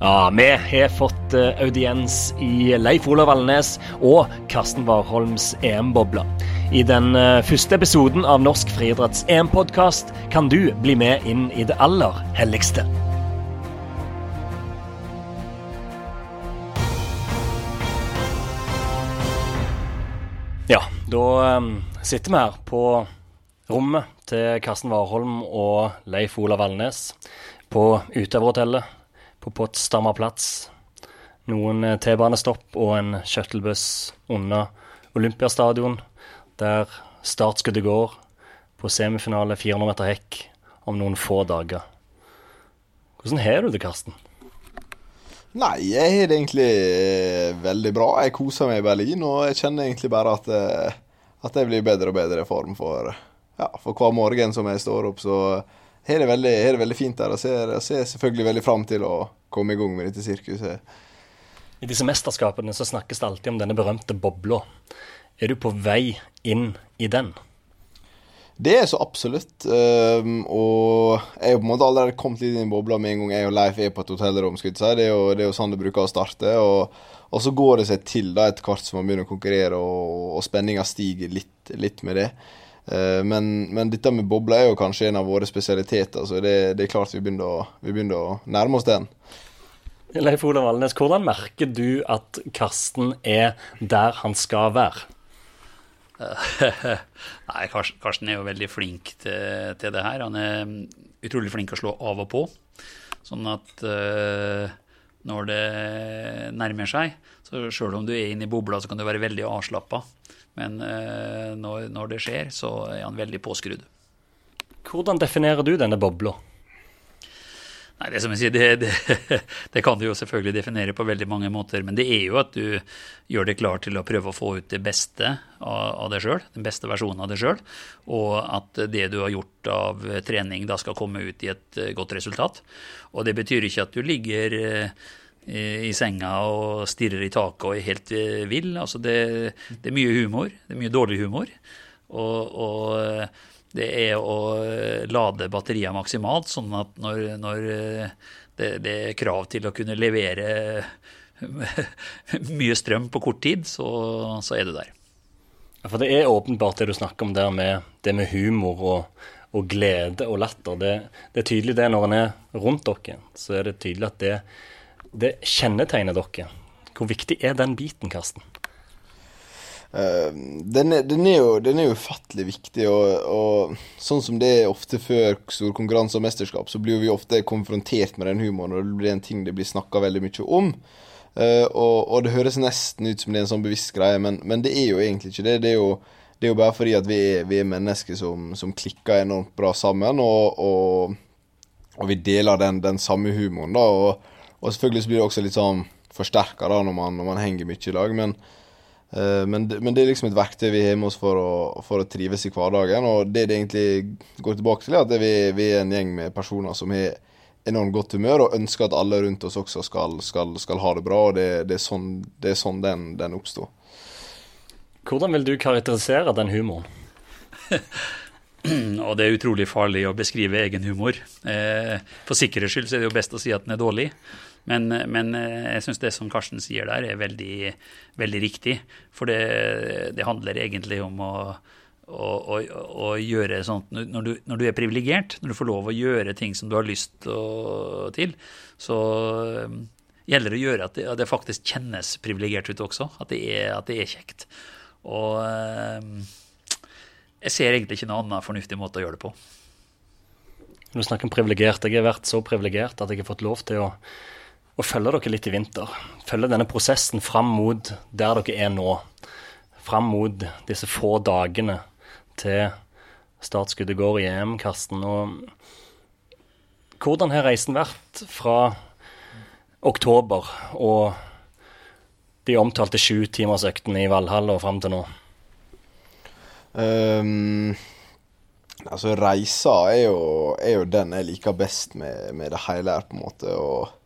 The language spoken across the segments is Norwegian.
Ja, vi har fått eh, audiens i Leif Olav Valnes og Karsten Warholms EM-boble. I den eh, første episoden av Norsk friidretts EM-podkast kan du bli med inn i det aller helligste. Ja, da eh, sitter vi her på rommet til Karsten Warholm og Leif Olav Valnes på Utøverhotellet på Potsdamer plass. Noen eh, T-banestopp og en shuttlebuss under Olympiastadion, der startskuddet går på semifinale 400 meter hekk om noen få dager. Hvordan har du det, Karsten? Nei, jeg har det egentlig eh, veldig bra. Jeg koser meg i Berlin, og jeg kjenner egentlig bare at, eh, at jeg blir bedre og bedre i form for, ja, for hver morgen som jeg står opp. Så har det veldig, det veldig fint der. Og ser, ser selvfølgelig veldig fram til å komme i gang med dette sirkuset. I disse mesterskapene så snakkes det alltid om denne berømte bobla. Er du på vei inn i den? Det er så absolutt. Um, og jeg har på en måte allerede kommet litt inn i bobla med en gang jeg og Leif er på et hotellrom. Det er, jo, det er jo sånn det bruker å starte. Og, og, så går det seg til da etter hvert som man begynner å konkurrere, og, og spenninga stiger litt, litt, med det. Uh, men, men, dette med bobla er jo kanskje en av våre spesialiteter, så det, det er klart vi begynner, å, vi begynner å nærme oss den. Leif Olav Valnes, hvordan merker du at Karsten er der han skal være? Nei, Karsten er jo veldig flink til, til, det her. Han er utrolig flink til å slå av og på. Sånn at uh, når det nærmer seg, så sjøl om du er inne i bobla, så kan du være veldig avslappa. Men uh, når, når, det skjer, så er han veldig påskrudd. Hvordan definerer du denne bobla? Nei, det som jeg sier, det, det, det, kan du jo selvfølgelig definere på veldig mange måter. Men det er jo at du gjør deg klar til å prøve å få ut det beste av, av deg sjøl. Den beste versjonen av deg sjøl. Og at det du har gjort av trening, da skal komme ut i et eh, godt resultat. Og det betyr ikke at du ligger eh, i senga og stirrer i taket og er helt eh, vill. Altså det, det er mye humor. Det er mye dårlig humor. og, og det er å eh, lade batteriet maksimalt, sånn at når, når eh, det, det, er krav til å kunne levere mye strøm på kort tid, så, så er du der. Ja, for det er åpenbart det du snakker om der med det med humor og, og glede og latter. Det, det, er tydelig det når en er rundt dere. Så er det tydelig at det, det kjennetegner dere. Hvor viktig er den biten, Karsten? Uh, den, er, den, er jo, den, er, jo, ufattelig viktig, og, og, sånn som det er ofte før stor konkurranse og mesterskap, så blir vi ofte konfrontert med den humoren, og det blir en ting det blir snakka veldig mye om. Uh, og, og, det høres nesten ut som det er en sånn bevisst greie, men, men det er jo egentlig ikke det. Det er jo, det er jo bare fordi at vi er, vi er mennesker som, som, klikker enormt bra sammen, og, og vi deler den, den, samme humoren, da. Og, selvfølgelig så blir det også litt sånn forsterka når, når, man henger mye i lag, men uh, men det, men det, er liksom et verktøy vi har med oss for å, for å, trives i hverdagen. Og det det egentlig går tilbake til, er at vi, vi, er en gjeng med personer som har enormt godt humør og ønsker at alle rundt oss også skal, skal, skal ha det bra. Og det, det er sånn, det er sånn den, den oppsto. Hvordan vil du karakterisere den humoren? og det er utrolig farlig å beskrive egen humor. Eh, for sikkerhets skyld så er det jo best å si at den er dårlig. Men, men eh, jeg syns det som Karsten sier der, er veldig, veldig riktig. For det, det, handler egentlig om å, å, å, gjøre sånt når du, når du er privilegert, når du får lov å gjøre ting som du har lyst til, så eh, gjelder det å gjøre at det, at det faktisk kjennes privilegert ut også. At det, er, at det er kjekt. Og eh, jeg ser egentlig ikke noen annen fornuftig måte å gjøre det på. Du snakker om privilegert. Jeg har vært så privilegert at jeg har fått lov til å og følge dere litt i vinter. Følge denne prosessen fram mot der dere er nå. Fram mot disse få dagene til startskuddet går i EM, Karsten. Og hvordan har reisen vært fra oktober og de omtalte sju timersøktene i Valhall og fram til nå? Um, altså, reisa er jo, er jo, den jeg liker best med, med det hele her, på en måte. og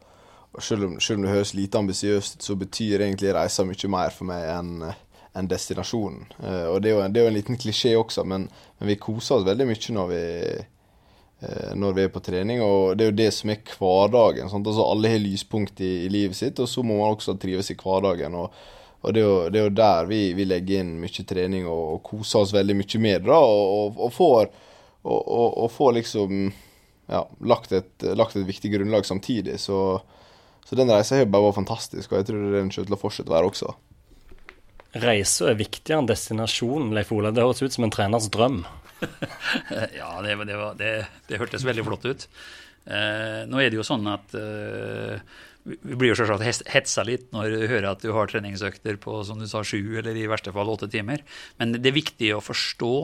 selv om, selv om, det høres lite ambisiøst ut, så betyr egentlig reisa mye mer for meg enn en destinasjonen. Uh, og det er, jo det er, jo en, liten klisjé også, men, men, vi koser oss veldig mye når vi, eh, når vi er på trening. Og det er jo det som er hverdagen. Altså Alle har lyspunkt i, i, livet sitt, og så må man også trives i hverdagen. og, og det, er jo, det er jo der vi, vi, legger inn mye trening og, og koser oss veldig mye med det. Og, og, får, og, får liksom ja, lagt, et, lagt, et, viktig grunnlag samtidig. Så, så den reisa har bare vært fantastisk, og jeg tror det den kommer til å fortsette å være også. Reisa er viktigere enn destinasjonen, Leif Ola. Det høres ut som en treners drøm. ja, det, det, var, det, det, hørtes veldig flott ut. Eh, nå er det jo sånn at eh, vi blir jo selvsagt hetsa litt når du hører at du har treningsøkter på som du sa, sju eller i verste fall åtte timer. Men det er viktig å forstå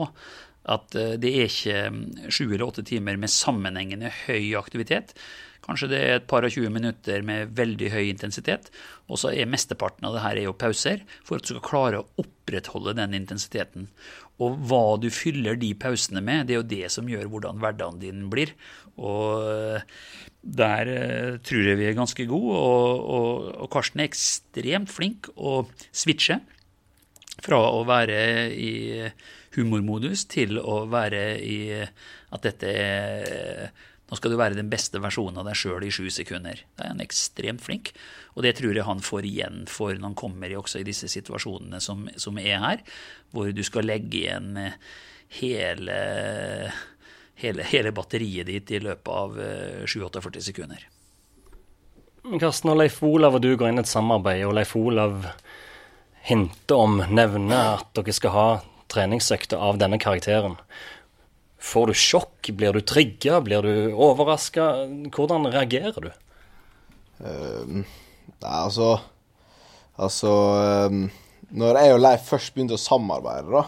at eh, det er ikke mm, sju eller åtte timer med sammenhengende høy aktivitet. Kanskje det er et par og 20 minutter med veldig høy intensitet. Og så er mesteparten av det her er jo pauser, for at du skal klare å opprettholde den intensiteten. Og hva du fyller de pausene med, det er jo det som gjør hvordan hverdagen din blir. Og eh, der uh, tror jeg vi er ganske gode, og, og, og Karsten er ekstremt flink å switche fra å være i humormodus til å være i at dette er nå skal du være den beste versjonen av deg sjøl i sju sekunder. Da er han ekstremt flink. Og det tror jeg han får igjen for når han kommer i, også i disse situasjonene som, som er her, hvor du skal legge igjen hele, hele, hele batteriet ditt i løpet av 7-48 eh, sekunder. Karsten og Leif Olav og du går inn i et samarbeid, og Leif Olav hinter om, nevner at dere skal ha treningsøkter av denne karakteren. Får du sjokk? Blir du trigga? Blir du overraska? Hvordan reagerer du? Uh, nei, altså Altså um, Når jeg og Leif først begynte å samarbeide, da,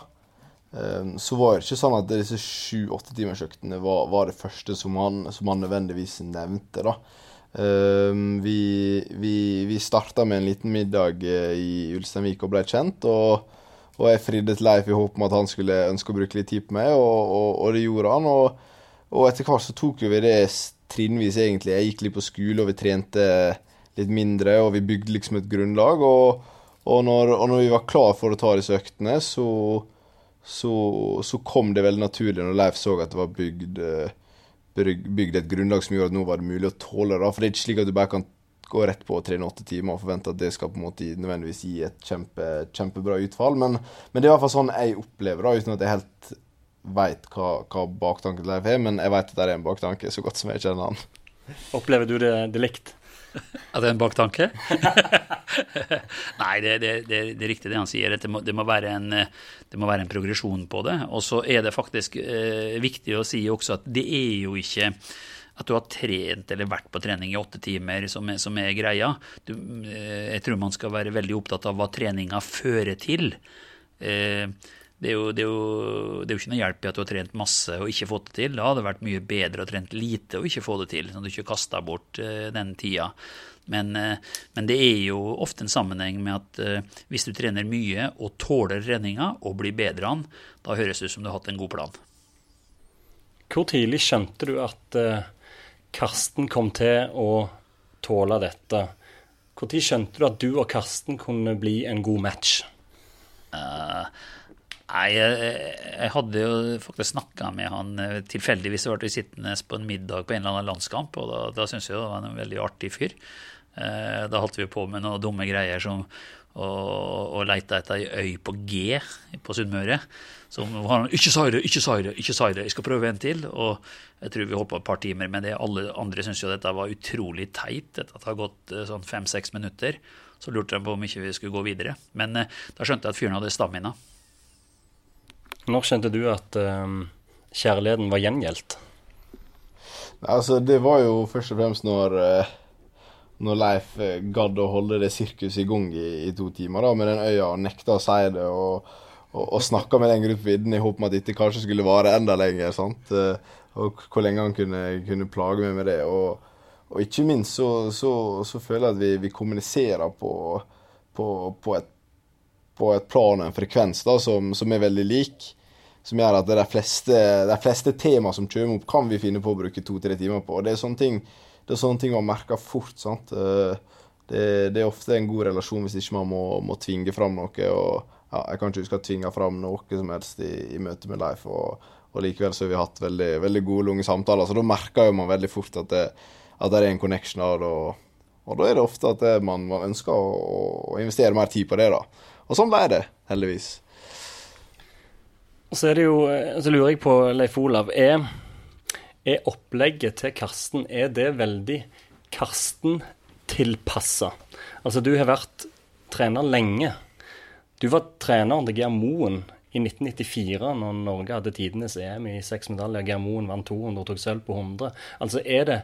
um, så var det ikke sånn at disse sju-åtte timersøktene var, var, det første som han, som han nødvendigvis nevnte. da. Um, vi vi, vi starta med en liten middag eh, i Ulsteinvik og ble kjent. og og jeg fridde til Leif i håp om at han skulle ønske å bruke litt tid på meg, og, og, og det gjorde han. Og, og etter hvert så tok vi det trinnvis, egentlig. Jeg gikk litt på skole, og vi trente litt mindre, og vi bygde liksom et grunnlag. Og, når, når, vi var klar for å ta disse øktene, så, så, så, kom det veldig naturlig når Leif så at det var bygd, bygd et grunnlag som gjorde at nå var det mulig å tåle det. For det er ikke slik at du bare kan gå rett på å trene åtte timer og forvente at det skal på en måte nødvendigvis gi et kjempe, kjempebra utfall. Men, men, det er i hvert fall sånn jeg opplever det, uten at jeg helt veit hva, hva baktanken Leif er. Men jeg veit at det er en baktanke, så godt som jeg kjenner han. Opplever du det, det likt? At det er en baktanke? Nei, det, det, det, det, er riktig det han sier. Det må, må en, det, må, være en, progresjon på det. Og så er det faktisk eh, viktig å si også at det er jo ikke at du har trent eller vært på trening i åtte timer, som er, som er greia. Du, eh, jeg tror man skal være veldig opptatt av hva treninga fører til. Eh, det er, jo, det, er jo, det er, jo, ikke noe hjelp i at du har trent masse og ikke fått det til. Da hadde det vært mye bedre å trent lite og ikke få det til, sånn at du ikke kasta bort eh, den tida. Men, men, det er jo ofte en sammenheng med at hvis du trener mye og tåler treninga og blir bedre an, da høres det ut som du har hatt en god plan. Hvor tidlig skjønte du at Karsten kom til å tåle dette. Når skjønte du at du og Karsten kunne bli en god match? Uh, nei, jeg, jeg, hadde jo faktisk snakka med han eh, tilfeldigvis. ble vi sittende på en middag på en eller annen landskamp, og da, da syntes jeg det var en veldig artig fyr. Uh, da holdt vi på med noen dumme greier som å, å leite etter ei øy på G på Sunnmøre. Som var Ikke si det, ikke si det, ikke si det, jeg skal prøve en til. Og jeg tror vi holdt på et par timer med det. Alle andre syntes jo dette var utrolig teit. Dette har gått eh, sånn fem-seks minutter. Så lurte de på om ikke vi skulle gå videre. Men eh, da skjønte jeg at fyren hadde stamina. Når skjønte du at um, kjærligheten var gjengjeldt? Altså, det var jo først og fremst når uh når Leif gadd å holde det sirkuset i gang i, i, to timer da, med den øya og nekta å si det. og og, og snakka med den gruppen vidden i håp om at dette kanskje skulle vare enda lenger. sant? Eh, og hvor lenge han kunne, kunne plage meg med det. Og, og ikke minst så, så, så, føler jeg at vi, vi kommuniserer på, på, på, et, på, et, plan og en frekvens da, som, som, er veldig lik. Som gjør at de fleste, fleste tema som kommer opp, kan vi finne på å bruke to-tre timer på. Og det er sånne ting, det er sånne ting man merker fort. sant? Eh, det, det, er ofte en god relasjon hvis ikke man må, må tvinge fram noe. og ja, jeg kan ikke huske å tvinge fram noe som helst i, i møte med Leif. Og, og, likevel så har vi hatt veldig, veldig gode, lunge samtaler. Så da merker jo man veldig fort at det, at det er en connection. Og, og da er det ofte at det, man, man, ønsker å, å, investere mer tid på det. da. Og sånn ble det, heldigvis. Og så er det jo, så lurer jeg på, Leif Olav, er, er opplegget til Karsten er det veldig Karsten-tilpassa? Altså, du har vært trener lenge. Du var trener til Geir Moen i 1994, når Norge hadde tidenes EM i seks medaljer. Geir Moen vant 200 og tok sølv på 100. Altså, er det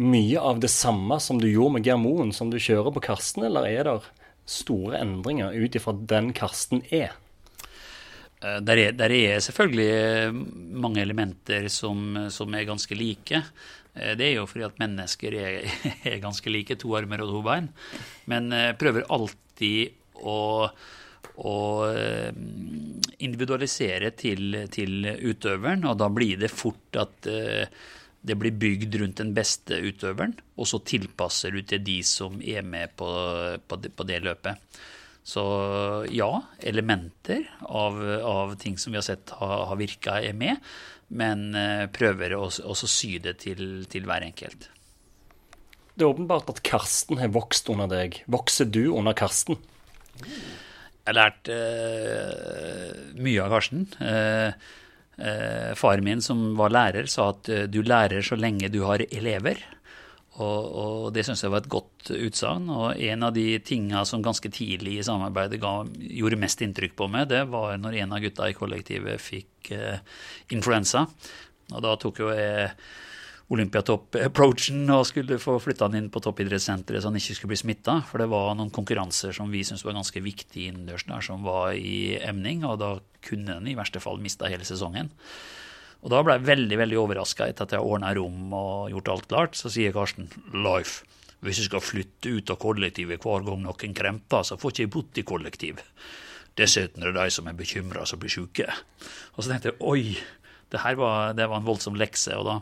mye av det samme som du gjorde med Geir Moen, som du kjører på Karsten, eller er det store endringer ut ifra den Karsten er? Eh, der er, der er, selvfølgelig mange elementer som, som, er ganske like. Eh, det er jo fordi at mennesker er, er ganske like, to armer og to bein. Men eh, prøver alltid å, å eh, individualisere til, til, utøveren, og da blir det fort at eh, det blir bygd rundt den beste utøveren, og så tilpasser du til de som er med på, på, det, på det, løpet. Så ja, elementer av, av, ting som vi har sett har, har virka, er med, men eh, prøver å sy det til, til hver enkelt. Det er åpenbart at Karsten har vokst under deg. Vokser du under Karsten? Jeg har lært uh, mye av Karsten. Uh, uh, faren min, som var lærer, sa at du lærer så lenge du har elever. Og, og det syns jeg var et godt utsagn. Og en av de tinga som ganske tidlig i samarbeidet ga, gjorde mest inntrykk på meg, det var når en av gutta i kollektivet fikk influensa. Og da tok jo jeg Olympiatopp-approachen og skulle få flytta han inn på toppidrettssenteret så han ikke skulle bli smitta. For det var noen konkurranser som vi syntes var ganske viktige innendørs der, som var i emning. Og da kunne han i verste fall mista hele sesongen. Og da ble jeg veldig veldig overraska etter at jeg ordna rom og gjort alt klart. Så sier Karsten Life, hvis jeg skal flytte ut av kollektivet hver gang noen kremper, så får ikke jeg bodd i kollektiv. Dessuten er det de som er bekymra som blir sjuke. Og så tenkte jeg oi, det her var, det var en voldsom lekse. og da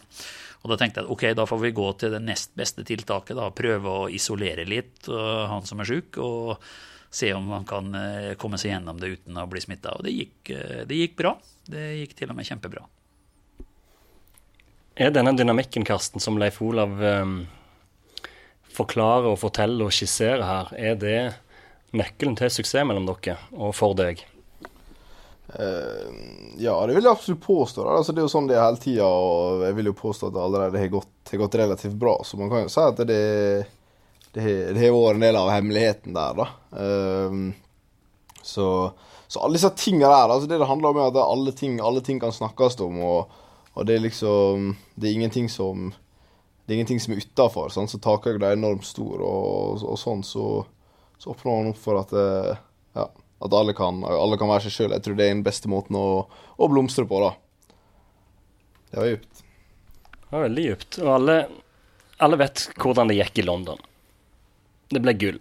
og da tenkte jeg ok, da får vi gå til det nest beste tiltaket. da, Prøve å isolere litt uh, han som er sjuk, og se om han kan uh, komme seg gjennom det uten å bli smitta. Og det gikk, uh, det gikk, bra. Det gikk til og med kjempebra. Er denne dynamikken, Karsten, som Leif Olav um, forklarer og forteller og skisserer her, er det nøkkelen til suksess mellom dere og for deg? Uh, ja, det vil jeg absolutt påstå. Altså, det er jo sånn det er hele tida, og jeg vil jo påstå at det allerede har gått, har gått relativt bra. Så man kan jo si at det, det, det har vært en del av hemmeligheten der, da. Uh, så, så, alle disse tingene der, altså det det handler om, er at alle ting, alle ting kan snakkes om, og, og, det er liksom Det er ingenting som det er ingenting som er utafor. Sånn, så takhøyden er enormt stor, og, og sånn så, så åpner man opp for at ja, at alle kan, alle kan være seg sjøl. Jeg tror det er den beste måten å, å blomstre på, da. Det var djupt. Det var veldig djupt. Og alle, alle, vet hvordan det gikk i London. Det ble gull.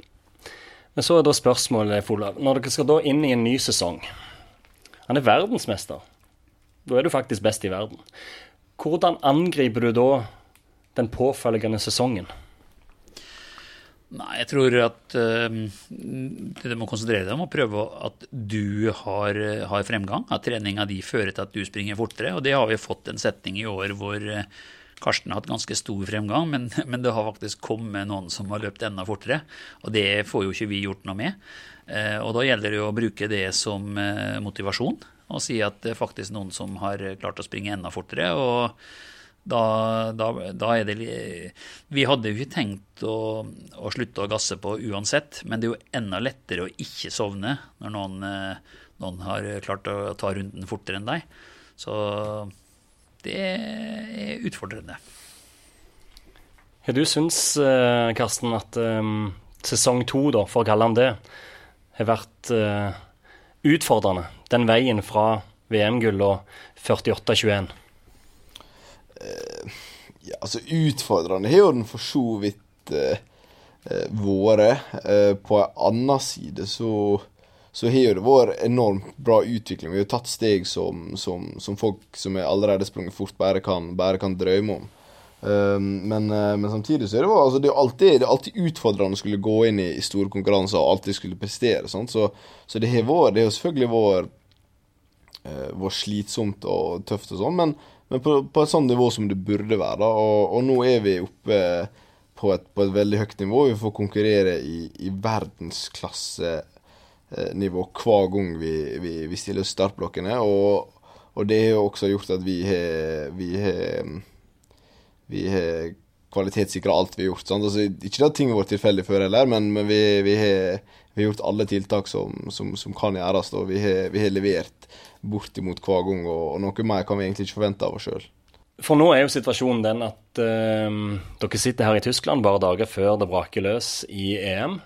Men så er da spørsmålet, Olav, når dere skal da inn i en ny sesong Han er verdensmester. Da er du faktisk best i verden. Hvordan angriper du da den påfølgende sesongen? Nei, jeg tror at uh, det må konsentrere deg om å prøve at du har, har, fremgang. At treninga di fører til at du springer fortere. Og det har vi fått en setning i år hvor uh, Karsten har hatt ganske stor fremgang, men, men, det har faktisk kommet noen som har løpt enda fortere. Og det får jo ikke vi gjort noe med. Uh, og da gjelder det å bruke det som motivasjon. Og si at det er faktisk noen som har klart å springe enda fortere. og da, da, da, er det Vi hadde jo ikke tenkt å, å, slutte å gasse på uansett, men det er jo enda lettere å ikke sovne når noen, eh, noen har klart å ta runden fortere enn deg. Så det er utfordrende. Har du syns, eh, Karsten, at um, sesong to, for å kalle den det, har vært uh, utfordrende? Den veien fra VM-gull og 48-21? Uh, ja, altså Utfordrende har jo den for så vidt uh, vært. Uh, på en annen side så, så har det vært enormt bra utvikling. Vi har tatt steg som, som, som folk som er allerede sprunget fort, bare kan, bare kan drømme om. Um, men, uh, men, samtidig så er det, altså, det, er alltid, alltid utfordrende å skulle gå inn i, i store konkurranser og alltid skulle prestere. Så, så, det har har selvfølgelig vært, uh, vært slitsomt og tøft og sånn, men, men på, på, et sånt nivå som det burde være. Og, og, nå er vi oppe på et, på et, veldig høyt nivå. Vi får konkurrere i, i verdensklasse Eh, hver gang vi, vi, vi stiller startblokkene. Og, og, det har også gjort at vi har vi har, kvalitetssikra alt vi har gjort. Altså, ikke at ting har vært tilfeldig før heller, men, men vi, vi, har, vi, har, gjort alle tiltak som, som, som kan gjøres. Og vi har, vi har levert bortimot hver gang, og, og, noe mer kan vi egentlig ikke forvente av oss sjøl. For nå er jo situasjonen den at uh, dere sitter her i Tyskland bare dager før det braker løs i EM.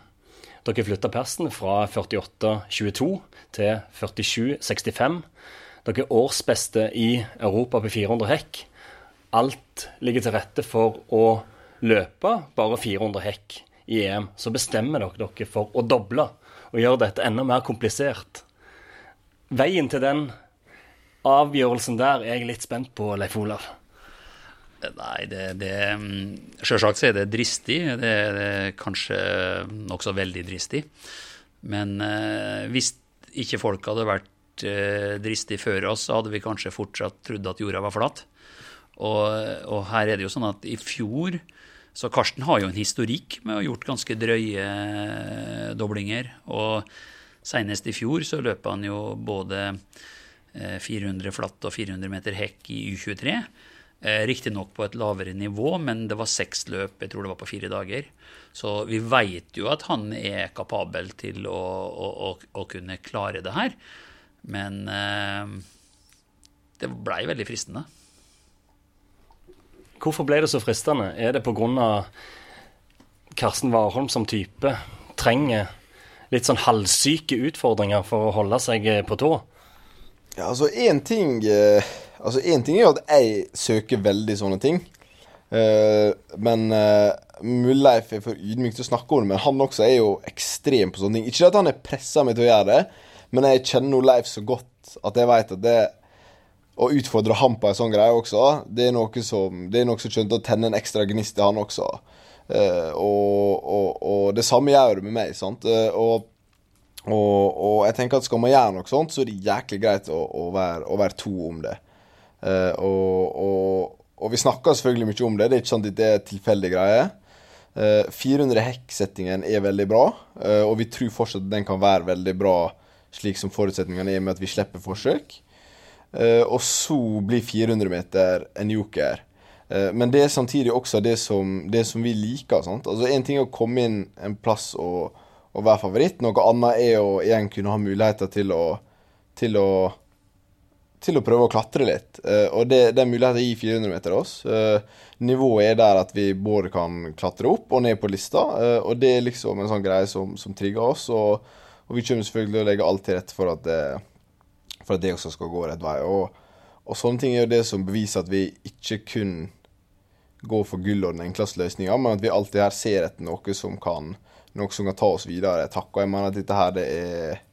Dere flytta persen fra 48,22 til 47,65. Dere er årsbeste i Europa på 400 hekk. Alt ligger til rette for å løpe bare 400 hekk i EM. Så bestemmer dere dere for å doble og gjøre dette enda mer komplisert. Veien til den avgjørelsen der er jeg litt spent på, Leif Olav. Nei, det, det Sjølsagt så er det dristig. Det er, det kanskje nokså veldig dristig. Men eh, hvis ikke folk hadde vært eh, dristige før oss, så hadde vi kanskje fortsatt trodd at jorda var flat. Og, og, her er det jo sånn at i fjor Så Karsten har jo en historikk med å ha gjort ganske drøye eh, doblinger. Og senest i fjor så løp han jo både 400 eh, flatt og 400 meter hekk i U23. Eh, Riktignok på et lavere nivå, men det var seks løp, jeg tror det var på fire dager. Så vi veit jo at han er kapabel til å, å, å, kunne klare det her. Men det blei veldig fristende. Hvorfor ble det så fristende? Er det pga. Karsten Warholm som type trenger litt sånn halvsyke utfordringer for å holde seg på tå? Ja, altså én ting eh Altså, ting er jo at jeg søker veldig sånne ting. Uh, men uh, Mulleif er for ydmyk til å snakke om det, men han også er jo ekstrem på sånne ting. Ikke at han er pressa meg til å gjøre det, men jeg kjenner Leif så godt at jeg vet at det å utfordre ham på en sånn greie også, det er noe som det er noe som skjønte å tenne en ekstra gnist i han også. Uh, og, og, og, det samme gjør det med meg. sant? og og, og, jeg tenker at skal man gjøre noe sånt, så er det jæklig greit å, å, være, å være, to om det. Uh, og, vi snakker selvfølgelig mye om det. Det er ikke sant at det er tilfeldig greie. Uh, 400 hekk-settingen er veldig bra, uh, og vi tror fortsatt at den kan være veldig bra slik som forutsetningene er med at vi slipper forsøk. Uh, og så blir 400 meter en joker. men det er samtidig også det som, det som vi liker. sant? Altså Én ting er å komme inn en plass og, og være favoritt, noe annet er å igjen kunne ha muligheter til å, til å til å prøve å klatre litt. Uh, og det, er muligheter i 400 meter oss. Uh, nivået er der at vi både kan klatre opp og ned på lista, uh, og det er liksom en sånn greie som, som trigger oss. Og, og, vi kommer selvfølgelig til å legge alt til rette for at det, for at det også skal gå rett vei. Og, og, sånne ting er jo det som beviser at vi ikke kun går for gull og den enkleste løsninga, men at vi alltid her ser etter noe som kan, noe som kan ta oss videre. Takk. Og jeg mener at dette her, det er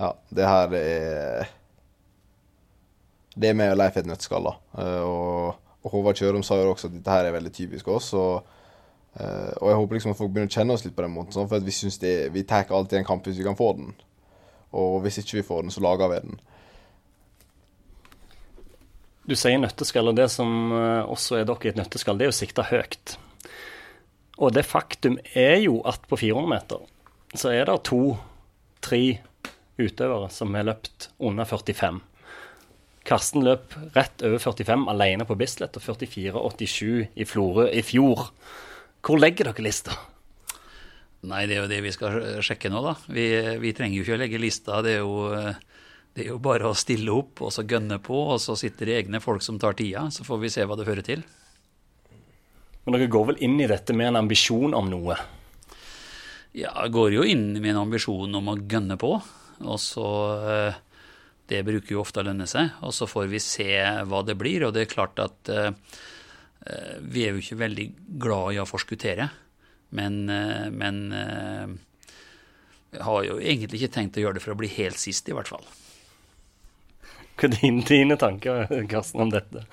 Ja, det her er det er meg og Leif et nøttskall. da. Eh, og, og Håvard Kjørum sa jo også at dette her er veldig typisk oss. og Uh, og jeg håper liksom at folk begynner å kjenne oss litt på den måten. Sånn, for vi synes det, vi tar alltid en kamp hvis vi kan få den. Og hvis ikke vi får den, så lager vi den. Du sier nøtteskall, og det som uh, også er dere i et nøtteskall, det er å sikte høyt. Og det faktum er jo at på 400 meter så er det to-tre utøvere som har løpt under 45. Karsten løp rett over 45 alene på Bislett og 44,87 i Florø i fjor. Hvor legger dere lista? Nei, det er jo det vi skal sjekke nå, da. Vi, vi trenger jo ikke å legge lista. Det er, jo, det er jo bare å stille opp og så gønne på, og så sitter det egne folk som tar tida. Så får vi se hva det fører til. Men dere går vel inn i dette med en ambisjon om noe? Ja, jeg går jo inn med en ambisjon om å gønne på. Og så eh, det bruker jo ofte å lønne seg. Og så får vi se hva det blir. Og det er klart at uh, vi er jo ikke veldig glad i å forskuttere. Men, uh, men uh, jeg har jo egentlig ikke tenkt å gjøre det for å bli helt sist, i hvert fall. Hva er dine, dine tanker, Karsten, om dette?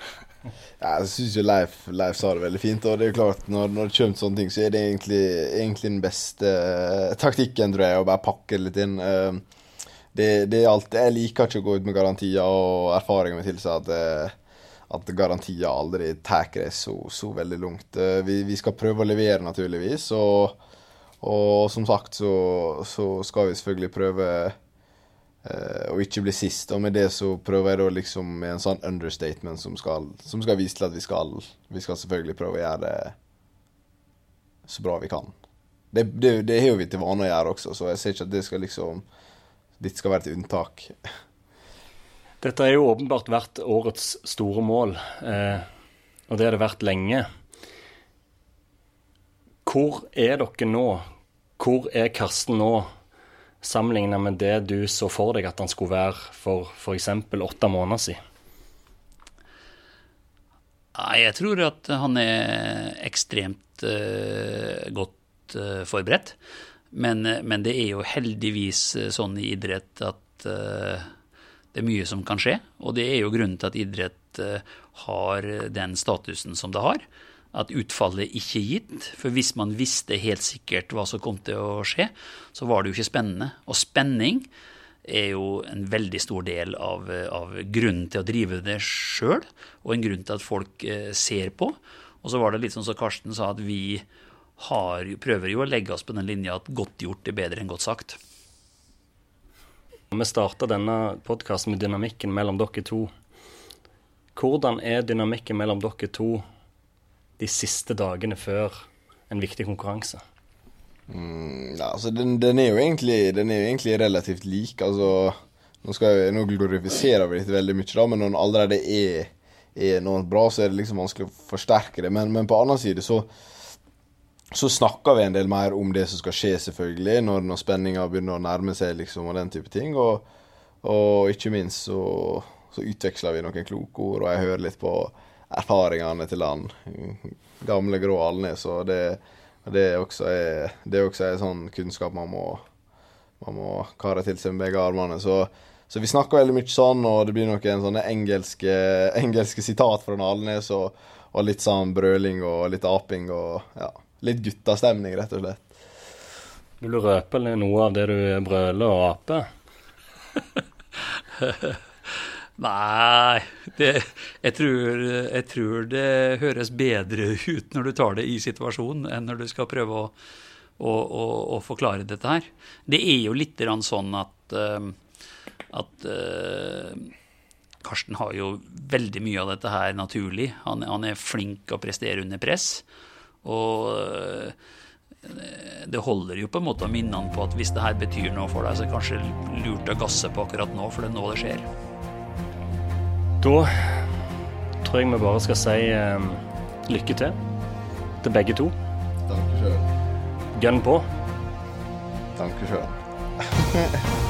Jeg syns jo Leif, Leif, sa det veldig fint. Og det er jo klart, når, når det kommer sånne ting, så er det egentlig, egentlig den beste uh, taktikken, tror jeg, å bare pakke det litt inn. Uh, det, det, er alt Jeg liker ikke å gå ut med garantier, og erfaringer med tilsier at, uh, at garantier aldri tar det så, så, veldig langt. Vi, vi, skal prøve å levere, naturligvis. Og, og som sagt så, så skal vi selvfølgelig prøve Uh, å ikke bli sist. Og med det så prøver jeg da liksom med en sånn understatement som skal, som skal vise til at vi skal, vi skal selvfølgelig prøve å gjøre det så bra vi kan. Det, det, det har vi til vane å gjøre også, så jeg ser ikke at det skal liksom Dette skal være et unntak. Dette er jo åpenbart vært årets store mål, eh, og det har det vært lenge. Hvor er dere nå? Hvor er Karsten nå? sammenligna med det du så for deg at han skulle være for f.eks. åtte måneder siden? Jeg tror at han er ekstremt uh, godt uh, forberedt. Men, men, det er jo heldigvis eh, sånn i idrett at uh, det er mye som kan skje. Og det er jo grunnen til at idrett har den statusen som det har at utfallet ikke er gitt. For hvis man visste helt sikkert hva som kom til å skje, så var det jo ikke spennende. Og spenning er jo en veldig stor del av, av grunnen til å drive det sjøl, og en grunn til at folk eh, ser på. Og så var det litt sånn som Karsten sa, at vi har, prøver jo å legge oss på den linja at godt gjort er bedre enn godt sagt. Vi starta denne podkasten med dynamikken mellom dere to. Hvordan er dynamikken mellom dere to de siste dagene før en viktig konkurranse? Mm, altså den, den, er egentlig, den, er jo egentlig, relativt lik. Altså, nå, jeg, nå glorifiserer vi dette veldig mye, da, men når den allerede er, er, noe bra, så er det liksom vanskelig å forsterke det. Men, men på annen side så, så snakker vi en del mer om det som skal skje, selvfølgelig, når, når spenninga begynner å nærme seg, liksom, og den type ting. Og, og ikke minst så, så utveksler vi noen kloke ord, og jeg hører litt på erfaringene til han gamle Grå Alnes. Og det, det, også er, det er også en sånn kunnskap man må, man må kare til seg med begge armene. Så, så, vi snakker veldig mye sånn, og det blir noen sånne engelske, engelske sitat fra Alnes. Og, og, litt sånn brøling og litt aping og ja, litt guttastemning, rett og slett. Vil du røpe noe av det du brøler og aper? Nei, det, jeg, tror, jeg, tror, det høres bedre ut når du tar det i situasjonen, enn når du skal prøve å, å, å, å forklare dette her. Det er jo litt sånn at, eh, at uh, Karsten har jo veldig mye av dette her naturlig. Han, han er flink å prestere under press. Og uh, det holder jo på en måte å minne han på at hvis det her betyr noe for deg, så er det kanskje lurt å gasse på akkurat nå, for det er nå det skjer. Da tror jeg vi bare skal si eh, lykke til til begge to. Takk sjøl. Gun på. Takk sjøl.